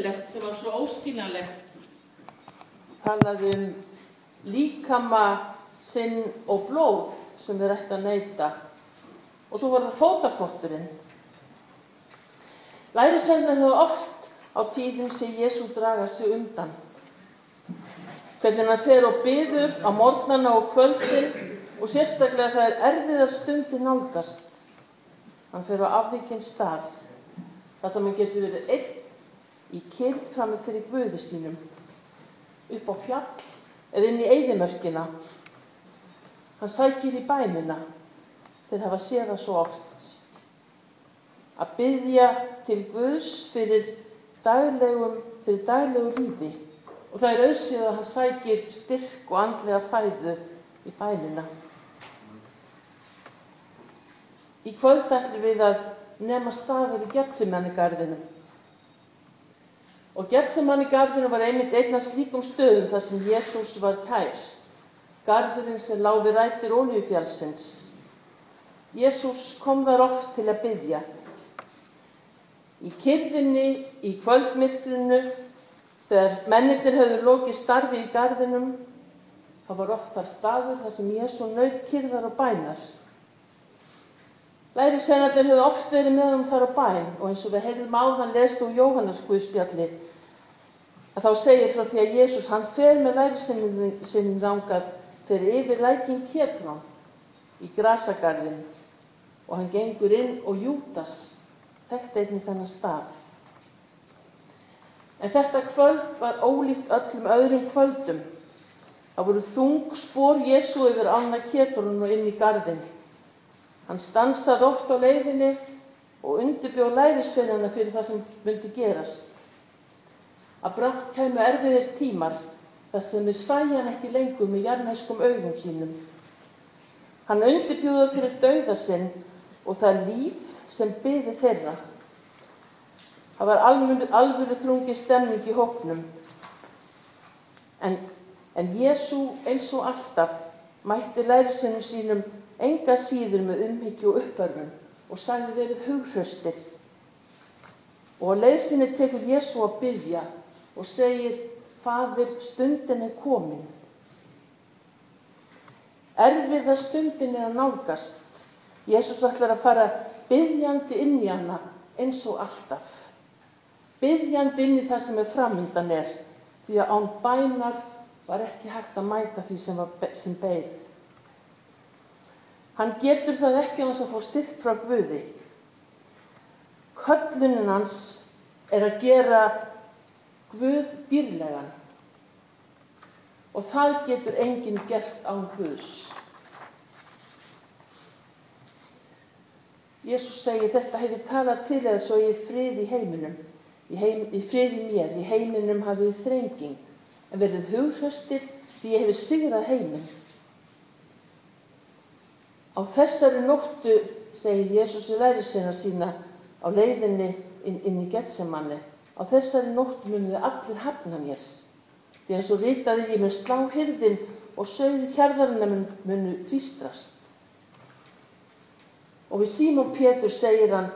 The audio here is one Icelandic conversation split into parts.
eðlilegt sem var svo óskiljanlegt. Talaði um líkama sinn og blóð sem þeir ætti að neyta. Og svo var það fótafotturinn. Lærisveinar hefur oft á tíðum sem Jésu draga sig undan. Hvernig hann fer og byður á morgnana og kvöldin og sérstaklega það er erfiðar stundi nálgast. Hann fer á afvikinn stað þar sem hann getur verið einn í kyrð fram með fyrir guði sínum upp á fjall eða inn í eigðimörkina. Hann sækir í bænina þeir hafa séð það svo oft. Að byðja til Guðs fyrir daglegum, fyrir daglegu lífi og það er auðsíð að hann sækir styrk og andlega fæðu í bænina. Í kvöld ætlum við að nema staðir í Getsemannigarðinu. Og Getsemannigarðinu var einmitt einn af slíkum stöðum þar sem Jésús var kær. Garðurinn sem láfi rættir ólíufjálsins. Jésús kom þar oft til að byggja. Í kyrfinni, í kvöldmyrkrinu, þegar mennir höfðu lokið starfi í garðinum, það var oft þar staður þar sem Jésu naut kyrðar og bænar. Lærisveinarnir höfðu oft verið með um þar á bæn og eins og við heyrðum áðan lestu úr Jóhannes Guðspjalli að þá segir frá því að Jésús hann fer með lærisveinarnir þangað fyrir yfir lækin Kétrón í grasagarðin og hann gengur inn og Jútas þekkti einnig þennan stað. En þetta kvöld var ólíkt öllum öðrum kvöldum. Það voru þung spór Jésu yfir ána Kétrón og inn í garðin. Hann stansaði oft á leiðinni og undirbjóð lærisveinana fyrir það sem myndi gerast. Að brátt kæmu erfiðir tímar þar sem við sæja hann ekki lengur með jarnæskum augum sínum. Hann undirbjóða fyrir dauða sinn og það líf sem byði þeirra. Það var alvöru þrungi stemning í hóknum. En, en Jésu eins og alltaf mætti lærisveinum sínum enga síður með umhyggju og uppörfun og sagði verið hughröstir. Og á leiðsinni tekur Jésu að byggja og segir, Fadir, stundin er komin. Erfiða stundin er að nálgast. Jésús ætlar að fara byggjandi inn í hana eins og alltaf. Byggjandi inn í það sem er framöndan er, því að án bænar var ekki hægt að mæta því sem, sem beigð. Hann getur það ekki hans að fá styrk frá Guði. Köllunin hans er að gera Guð dýrlegan og það getur enginn gert án Guðs. Jésús segir þetta hefur talað til eða svo ég frið í heiminum, í, heim, frið í mér, í heiminum hafið þrenging, en verðið hughöstir því ég hefur sigrað heiminn. Á þessari nóttu, segir Jésús við lærisveina sína á leiðinni inn, inn í Getsemanni, á þessari nóttu munum við allir hafna mér. Því eins og ritaði ég með slá hyrðin og sögði hjarðarina munu tvistrast. Og við Símón Pétur segir hann,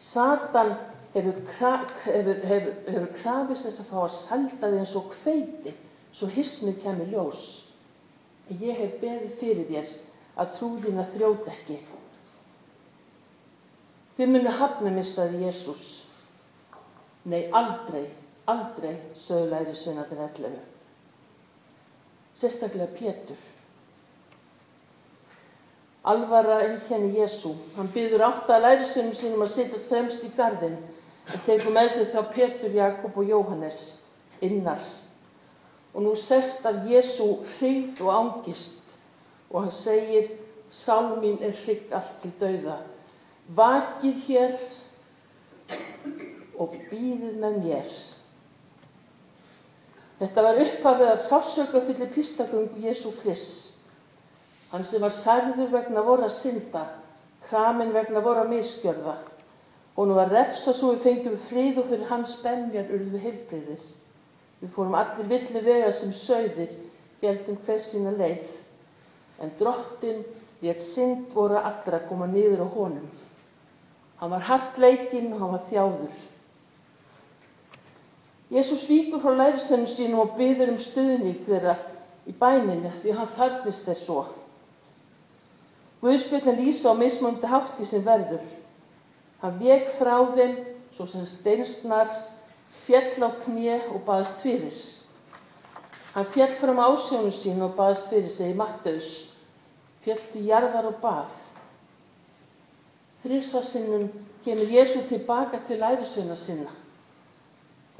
Satan hefur, hefur, hefur, hefur krafist þess að fá að salda þig eins og kveiti, svo hismið kemur ljós. Ég hef beðið fyrir þér að trúðina þrótt ekki. Þið munu hafna missaði Jésús. Nei, aldrei, aldrei, sögur læri sveina til ellefu. Sérstaklega Pétur. Alvara einkenni Jésu. Hann byður átta að lærisveinum sínum að sittast fremst í gardin og tegur með sig þá Pétur, Jakob og Jóhannes innar. Og nú sest af Jésu hrigð og ángist og hann segir Sál mín er hrigg allt til dauða. Vakið hér og býðið með mér. Þetta var upphafið að sásöka fyrir pístaköngu Jésu Krist. Hann sem var særður vegna voru að synda, kramin vegna voru að miskjörða. Hún var refsa svo við fengjum frið og fyrir hans benjar urðu heilbreyðir. Við fórum allir villi vega sem sögðir, heldum hver sína leið. En drottin létt synd voru allra koma niður á honum. Hann var hart leikinn og hann var þjáður. Jésús víkur frá lærisveinum sínum og byður um stuðning þeirra í bæninu því hann þarfist þess svo. Guðspjöldin lýsa á mismöndi hátti sem verður. Hann vek frá þeim svo sem steinsnar, fjell á knje og baðast fyrir. Hann fjell fram ásjónu sín og baðast fyrir sig í Matteus, fjell til jarðar og bað. Þrísvarsinnum kemur Jésu tilbaka til lærisveina sinna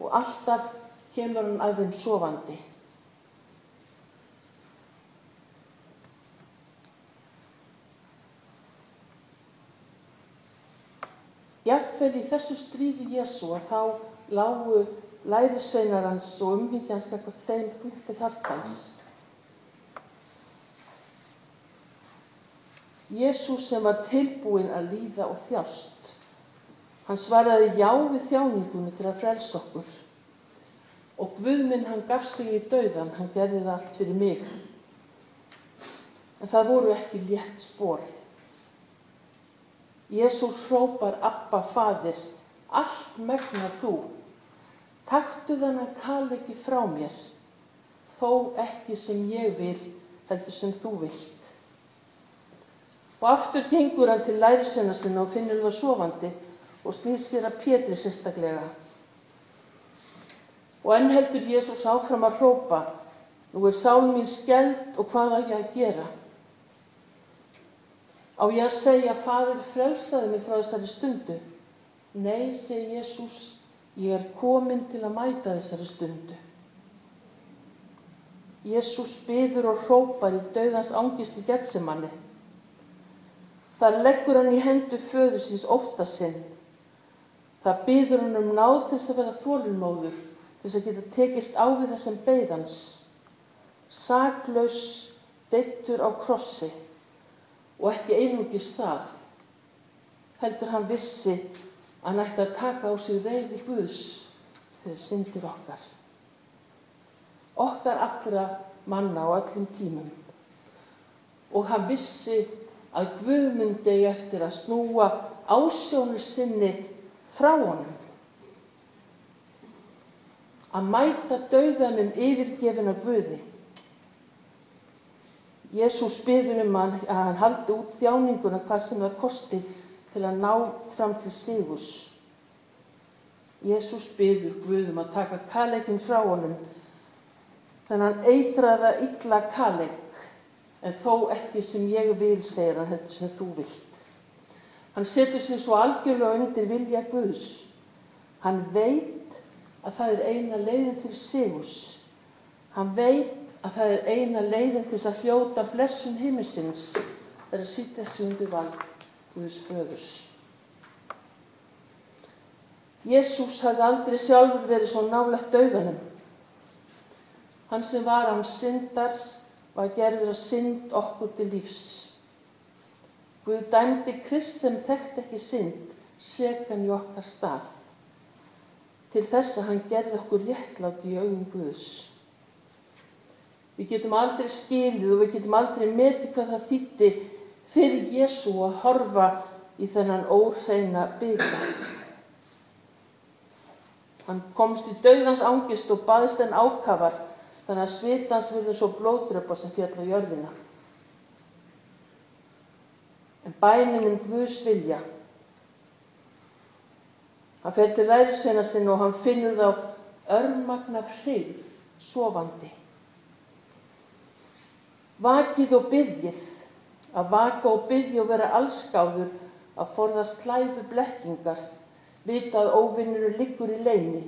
og alltaf kemur hann að þeim sofandi. Jafnvel í þessu stríði Jésu að þá lágu lærisveinar hans og umhyggjans eitthvað þeim þúttið hartans. Jésús sem var tilbúin að líða og þjást. Hann svaraði já við þjáningunni til að frelsa okkur. Og Guðminn hann gaf sig í dauðan, hann gerði það allt fyrir mig. En það voru ekki létt spór. Jésús hrópar Abba fadir, allt megna þú. Taktu þannig kall ekki frá mér, þó ekki sem ég vil, heldur sem þú vilt. Og aftur gengur hann til lærisveina sinna og finnur það sofandi og snýr sér að Pétri sérstaklega. Og enn heldur Jésús áfram að hrópa, nú er sál mín skeld og hvað á ég að gera? Á ég að segja, fadir frelsaði mig frá þessari stundu? Nei, segi Jésús, ég er komin til að mæta þessari stundu. Jésús byður og hrópar í dauðans ángist í getsemanni. Þar leggur hann í hendu föður síns óttasinn. Það byður hann um náð til þess að vera þólumóður, til þess að geta tekist á við þessum beigðans. Saklaus deittur á krossi og ekki einungis það. Heldur hann vissi að hann ætti að taka á sig reyði Guðs fyrir syndir okkar. Okkar allra manna á öllum tímum. Og hann vissi að Guð myndi eftir að snúa ásjónu sinni frá honum. Að mæta dauðanum yfirgefin af Guði. Jésús byður um að hann haldi út þjáninguna hvað sem það kosti til að ná fram til sigus. Jésús byður Guðum að taka kallegin frá honum þannig að hann eitraða illa kalleg en þó ekki sem ég vil, segir hann, þetta sem þú vilt. Hann setur sig svo algjörlega undir vilja Guðs. Hann veit að það er eina leiðin til sigus. Hann veit að það er eina leiðin til að hljóta blessun himmisins er að sýta sig undir vald Guðs föðurs. Jésús hafði aldrei sjálfur verið svo nálægt dauðanum. Hann sem var án syndar var gerður að synd okkur til lífs. Guð dæmdi Krist sem þekkt ekki synd, segan í okkar stað. Til þess að hann gerði okkur réttlátt í augum Guðs. Við getum aldrei skilið og við getum aldrei metið hvað það þýtti fyrir Jésu að horfa í þennan óhreina byggjar. Hann komst í dauðans ángist og baðist en ákafar þannig að svitans verður svo blóðröpa sem fjall á jörðina. En bænin um Guðs vilja. Hann fer til ræðisveina sinna og hann finnur þá örmagna hrigð, sofandi. Vakið og byggjið, að vaka og byggja og vera allskáður, að forðast hlæfu blekkingar, vitað óvinnur liggur í leini,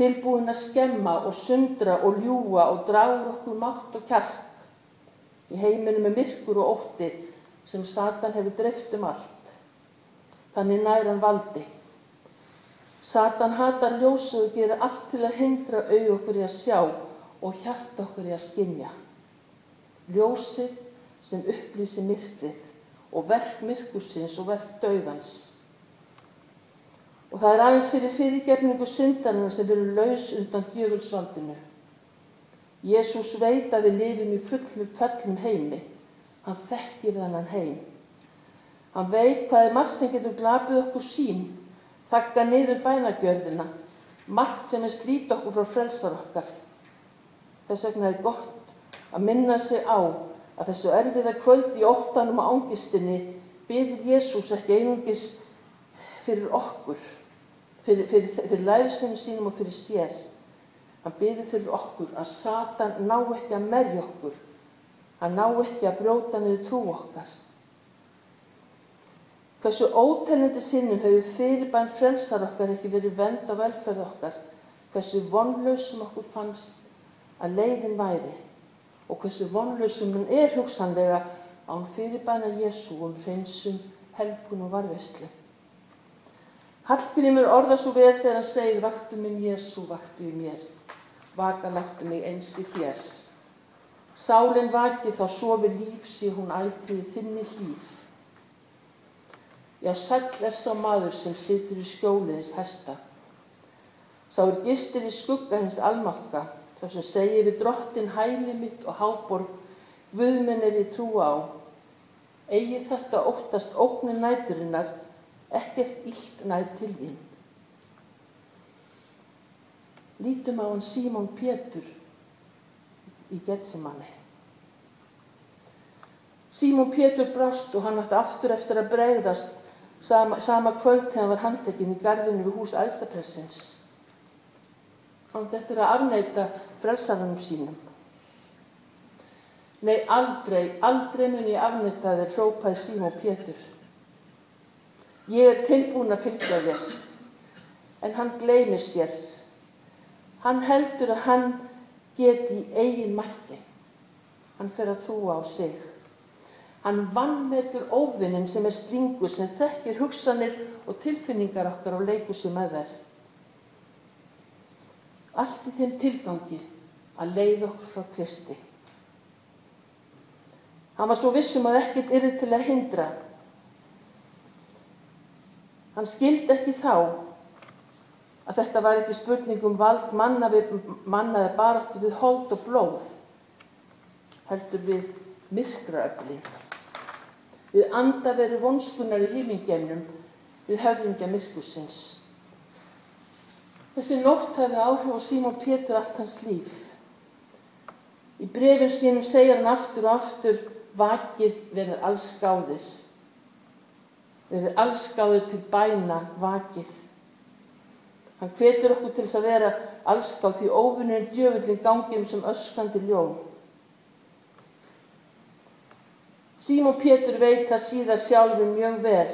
tilbúin að skemma og sundra og ljúa og draga okkur mátt og kjark. Í heiminu með myrkur og ótti sem Satan hefur dreift um allt. Þannig næran valdi. Satan hatar ljósu og gerir allt til að hindra auð okkur í að sjá og hjart okkur í að skinja. Ljósið sem upplýsi myrkrið og verk myrkusins og verk dauðans. Og það er aðeins fyrir fyrirgefningu syndarinn sem verður laus undan djöfulsvaldinu. Jésús veit að við lifum í fullum fellum heimi. Hann þekkir þennan heim. Hann veit hvað er margt sem getur glapið okkur sín, þakka niður bænagjörðina, margt sem er slít okkur frá frelsar okkar. Þess vegna er gott að minna sig á að þessu erfiða kvöld í óttanum og ángistinni byður Jésús ekki einungis fyrir okkur, fyrir, fyrir, fyrir lærisveinu sínum og fyrir sér. Hann byður fyrir okkur að Satan ná ekki að merja okkur, hann ná ekki að brjóta niður trú okkar. Hversu ótennandi sinnum hefur fyrirbæn frelsar okkar ekki verið vend á velferð okkar, hversu vonlausum okkur fannst að leiðin væri og hversu vonlausum hún er hugsanlega án fyrirbæna Jésu um hreinsum, helgun og varveslu. Hallgrímur orða svo vel þegar hann segir vaktu minn Jésu, vaktu í mér, vaka lagtu mig eins í þér. Sálinn vaki þá sofi líf sé hún ætið þinni hlýf. Já, sæll er sá maður sem situr í skjóliðins hesta. Sá er gistir í skugga hins almakka, þar sem segir við drottin hæli mitt og háborg, Guðminn er ég trú á. Egi þetta óttast óknin næturinnar, ekkert illt nær til þín. Lítum á hann Símón Pétur í Getsemanni. Símón Pétur brást og hann átti aftur eftir að bregðast sama, sama kvöld þegar hann var handekinn í garðinu við hús aðstapressins. Hann átti eftir að afneita frelsaranum sínum. Nei, aldrei, aldrei mun ég afneita þér, hrópaði Símón Pétur. Ég er tilbúin að fylgja þér. En hann gleymir sér. Hann heldur að hann geti eigin mætti. Hann fer að trúa á sig. Hann vannmetur óvinnin sem er slingur sem þekkir hugsanir og tilfinningar okkar á leikusi með þær. Allt í þeim tilgangi að leið okkur frá Kristi. Hann var svo vissum að ekkert yrði til að hindra. Hann skildi ekki þá að þetta var ekki spurning um vald manna, við, manna eða baráttu við hold og blóð, heldur við myrkraöfli, við andaveri vonskunar í hímingemnum, við höfðingja myrkusins. Þessi nótt hefði áhrif á Símón Pétur allt hans líf. Í brefin sínum segja hann aftur og aftur vakið verið allskáðir. Verið allskáðir til bæna vakið. Hann hvetur okkur til þess að vera allskáð því óvinnurinn djöfullin gangi um sem öskandi ljón. Símón Pétur veit það síðar sjálfur mjög vel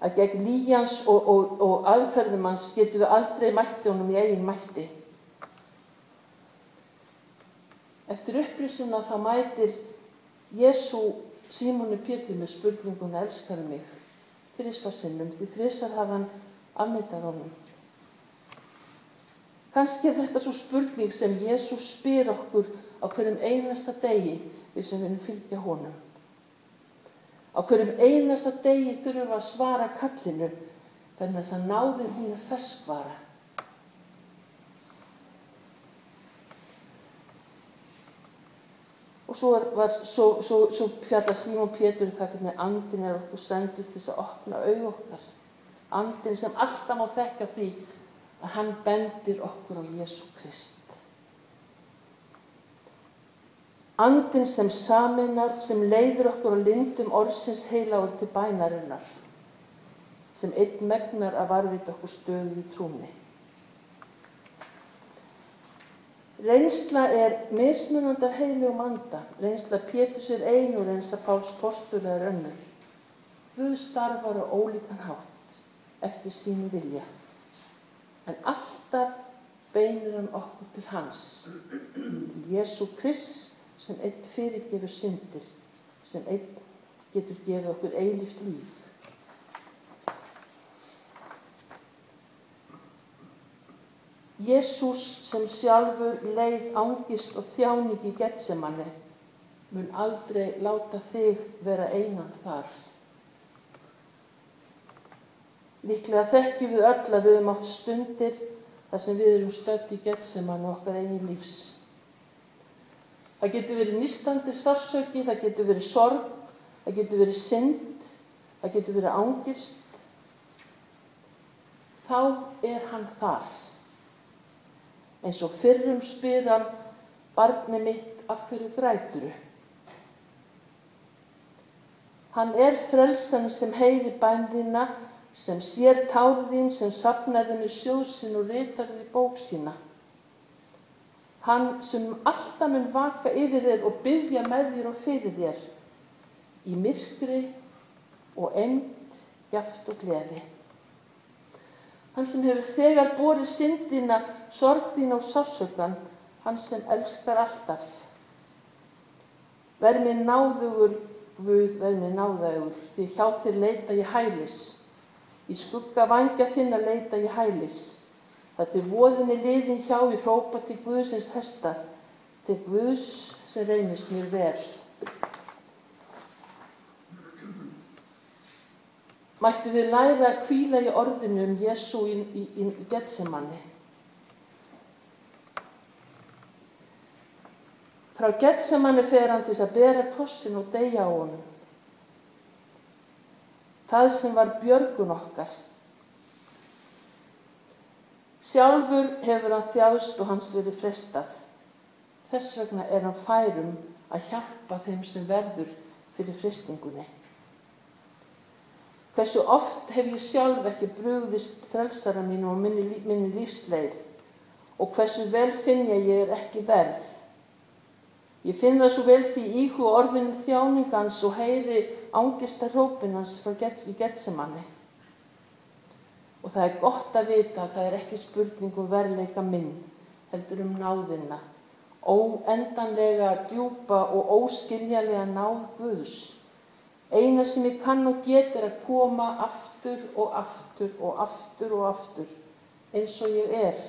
að gegn líjans og, og, og aðferðum hans getur við aldrei mætti honum í eigin mætti. Eftir upprisuna þá mætir Jésu Símónu Pétur með spurningun elskar mig þrísvar sinnum því þrísvar hafa hann afneitað honum. Kanski er þetta svo spurning sem Jésu spyr okkur á hverjum einasta degi við sem við fylgja honum. Á hverjum einasta degi þurfum við að svara kallinu þannig að þess að náðin hún er ferskvara. Og svo, var, svo, svo, svo fjalla Símón Pétur um það hvernig andin er okkur sendur til þess að opna auð okkar. Andin sem alltaf má þekka því að hann bendir okkur á Jésu Krist. Andin sem saminar, sem leiður okkur á lindum orðsins heiláður til bænarinnar, sem einn megnar að varvita okkur stöðu í trúni. Reynsla er mismunandar heilu og manda. Reynsla Pétus er einu reynsla Páls postur er önnur. Guð starfar á ólíkan hátt eftir sínu vilja. En alltaf beinir hann okkur til hans. Jésu Krist sem einn fyrirgefur syndir, sem einn getur gefið okkur eilift líf. Jésús sem sjálfur leið ángist og þjáning í getsemanni mun aldrei láta þig vera einan þar. Líklega þekkjum við öll að við erum átt stundir þar sem við erum stödd í getsemanni okkar einin lífs. Það getur verið nýstandi sársöki, það getur verið sorg, það getur verið synd, það getur verið ángist. Þá er hann þar. Eins og fyrrum spyr hann, barni mitt, af hverju græturu? Hann er frelsan sem heyri bændina, sem sér tárðín, sem sapnar henni sjóðsinn og reytar þið bók sína. Hann sem alltaf mun vaka yfir þér og byggja með þér og fyrir þér, í myrkri og end, jaft og gleði. Hann sem hefur þegar borið syndina, sorg þín og sásökan, hann sem elskar alltaf. Verð mér náðugur, Guð, verð mér náðugur, því hjá þér leita ég hælis. Í skugga vangja þinn að leita ég hælis. Það til voðinni liðin hjá ég hrópa til Guðsins hestar, til Guðs sem reynist mér vel. Mættu við læra að kvíla í orðinu um Jésu í, í, í Getsemanni. Frá Getsemanni fer hann til að bera krossin og deyja á honum. Það sem var björgun okkar. Sjálfur hefur hann þjáðst og hans verið frestað. Þess vegna er hann færum að hjálpa þeim sem verður fyrir frestingunni. Hversu oft hef ég sjálf ekki brugðist frelsara mínu og minni, minni lífsleið og hversu vel finn ég ég er ekki verð. Ég finn það svo vel því íhu orðinu þjáningans og heyri ángista hrópinans frá gets, í getsemanni. Og það er gott að vita að það er ekki spurning um verleika minn, heldur um náðina, óendanlega djúpa og óskiljanlega náð Guðs. Eina sem ég kann og get er að koma aftur og aftur og aftur og aftur eins og ég er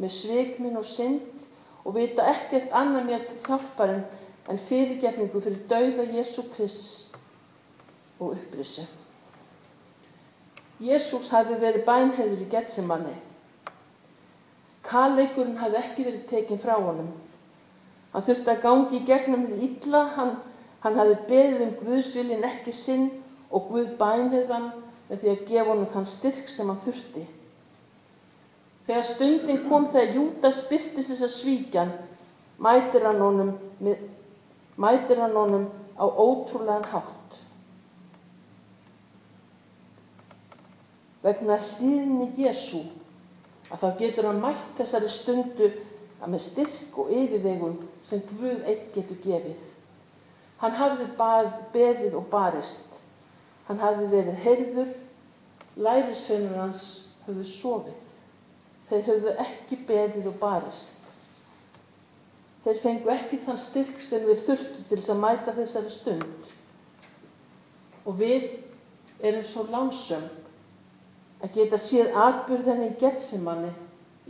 með sveikminn og synd og vita ekkert annað mér til hjálparinn en fyrirgefningu fyrir dauða Jésu Krist og upprissu. Jésús hafi verið bænheður í Getsemanni. Kalleikurinn hafi ekki verið tekinn frá honum. Hann þurfti að gangi í gegnum því illa, hann, hann hafi beðið um Guðsvilin ekki sinn og Guð bænheð hann með því að gefa honum þann styrk sem hann þurfti. Þegar stundin kom þegar Júdas spyrtist þess að svíkjan, mætir hann honum, mætir hann honum á ótrúlegan hátt. Vegna hlýðni Jésu að þá getur hann mætt þessari stundu að með styrk og yfirvegun sem Guð eitt getur gefið. Hann hafði beðið og barist. Hann hafði verið heyrður, lærisveinur hans höfðu sofið. Þeir höfðu ekki beðið og barist. Þeir fengu ekki þann styrk sem við þurftu til þess að mæta þessari stund. Og við erum svo lánsum að geta séð atbyrðinni í getsimanni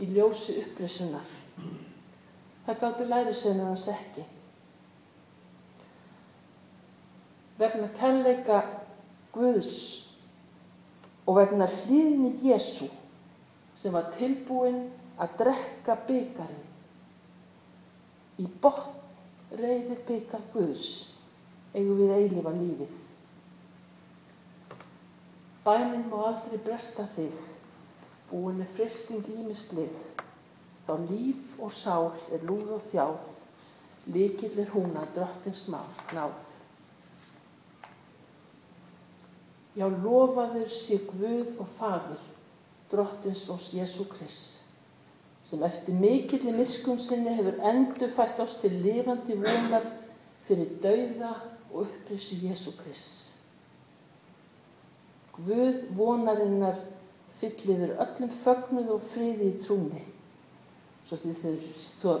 í ljósi upprisunar. Það gáttu lærisveinar hans ekki. Vegna kærleika Guðs og vegna hlýðni Jésu sem var tilbúin að drekka byggarinn í botn reyðir byggar Guðs eigum við eilifa lífið. Bænin má aldrei bresta þig, búin með fristing ímislið, þá líf og sál er lúð og þjáð, líkill er hún að drottins náð. Já, lofaður sé Guð og Fadur, drottins og Jésu Krist, sem eftir mikilli miskun sinni hefur endur fætt ást til lifandi vonar fyrir dauða og upprissu Jésu Krist. Guð vonarinnar fylliður öllum fögnuð og friði í trúni, svo,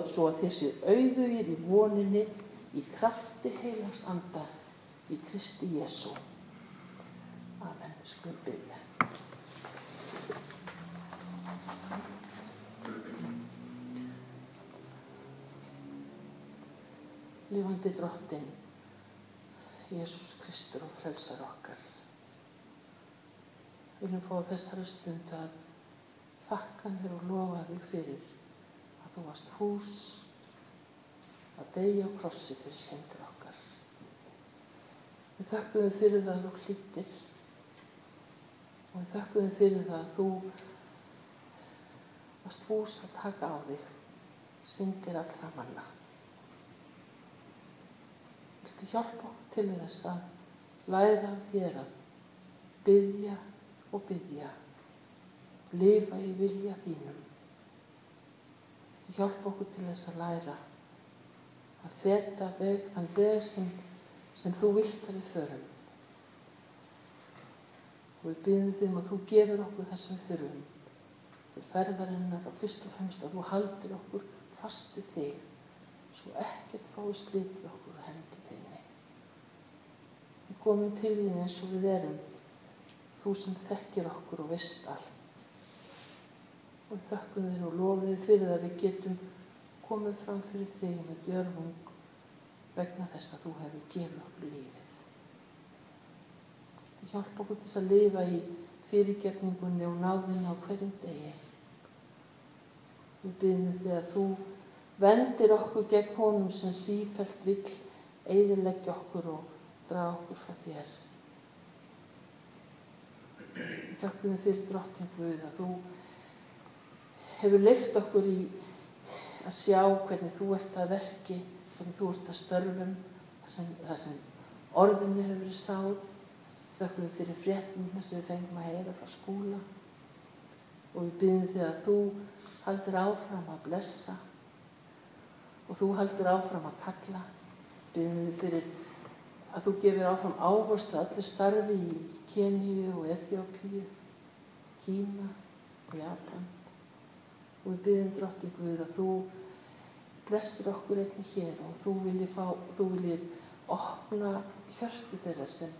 svo að þessi auðugir í voninni í krafti heilags anda í Kristi Jésu. Amen. Skulum byrja. Lífandi drottin, Jésús Kristur og frelsar okkar. Við viljum fá þessari stund að þakka mér og lofa þig fyrir að þú varst hús að deyja á krossi fyrir syndir okkar. Við þakkum þið fyrir það að þú hlýttir og við þakkum þið fyrir það að þú varst hús að taka á þig syndir allra manna. Viltu hjálpa til þess að læra þér að byggja og byggja, lifa í vilja þínum. Viltu hjálpa okkur til þess að læra að feta veg, þann veg sem, sem þú vilt að við förum. Og við byggjum því um að þú gefur okkur það sem við þurfum til ferðarinnar og fyrst og fremst að þú haldir okkur fast við þig svo ekkert fái slítið okkur og hendi þinni. Við komum til þín eins og við erum, þú sem þekkir okkur og veist allt. Og við þökkum þér og lofum þér fyrir að við getum komið fram fyrir þig með djörfung vegna þess að þú hefur gefið okkur lífið. Hjálpa okkur til þess að lifa í fyrirgefningunni og náðinu á hverjum degi. Við byrjum því að þú vendir okkur gegn honum sem sífælt vill eiðileggja okkur og draga okkur frá þér. Við þakkum þið fyrir drottin Guð að þú hefur leift okkur í að sjá hvernig þú ert að verki, hvernig þú ert að störfum, það sem, það sem orðinu hefur verið sáð. Þakkum við fyrir fréttina sem við fengum að heyra frá skóla og við byrjum því að þú haldir áfram að blessa. Og þú haldir áfram að kalla. Byrjum við fyrir að þú gefur áfram áherslu öllu starfi í Keníu og Eþjópíu, Kína og Japan. Og við byrjum drottin Guð að þú blessir okkur einnig hér og þú viljið opna hjörtu þeirra sem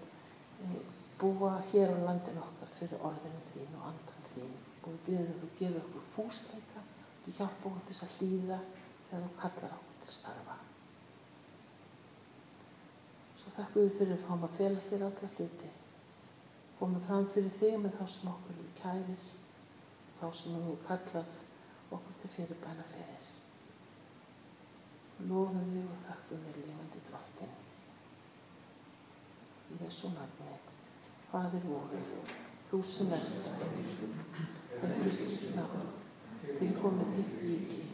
búa hér á landin okkar fyrir orðinu þín og andan þín. Og við byrjum þú gefur okkur fúsleika. Þú hjálpa okkur til að hlýða þegar þú kallar okkur til starfa. Svo þakku við fyrir að fáum að fela þér alla hluti. Komum fram fyrir þig með þá sem okkur eru kæðir þá sem þú kallað okkur til fyrir bæna fyrir. Lofum þig og þakkum þig lífandi drottin þessu nafni Fadir vor, þú sem ert helgist þitt nafn, til komið þitt ríki,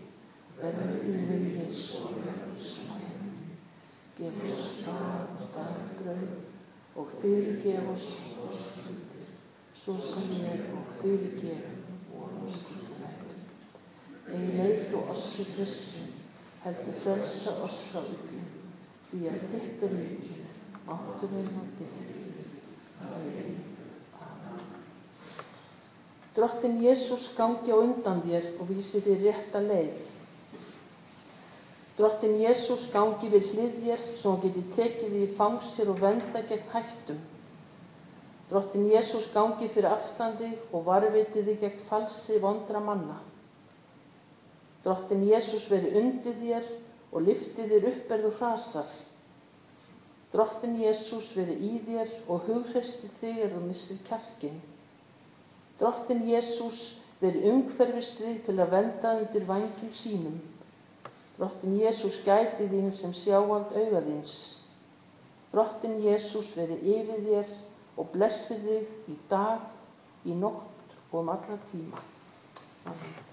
verður þín viljið svo verður sem henni. Gef oss dag og dagbröð og fyrirgef oss og skuldir, svo sem við og fyrirgefum vorum skuldarættum. Eða leið þú oss í fristin, heldur frelsa oss frá yllin, því að þitt er ríkið, mátturinn og dyrk. Drottin Jésús gangi á undan þér og vísi þér rétta leið. Drottin Jésús gangi við hlið þér svo hann geti tekið því fangsir og venda gegn hættum. Drottin Jésús gangi fyrir aftan þig og varviti þig gegn falsi vondra manna. Drottin Jésús veri undir þér og lifti þér upp er þú hrasar. Drottin Jésús veri í þér og hughresti þig er þú missir kjarkinn. Drottin Jésús veri umhverfisrið til að venda undir vangjum sínum. Drottin Jésús gæti þín sem sjáald augaðins. Drottin Jésús veri yfir þér og blessi þig í dag, í nótt og um alla tíma. Amen.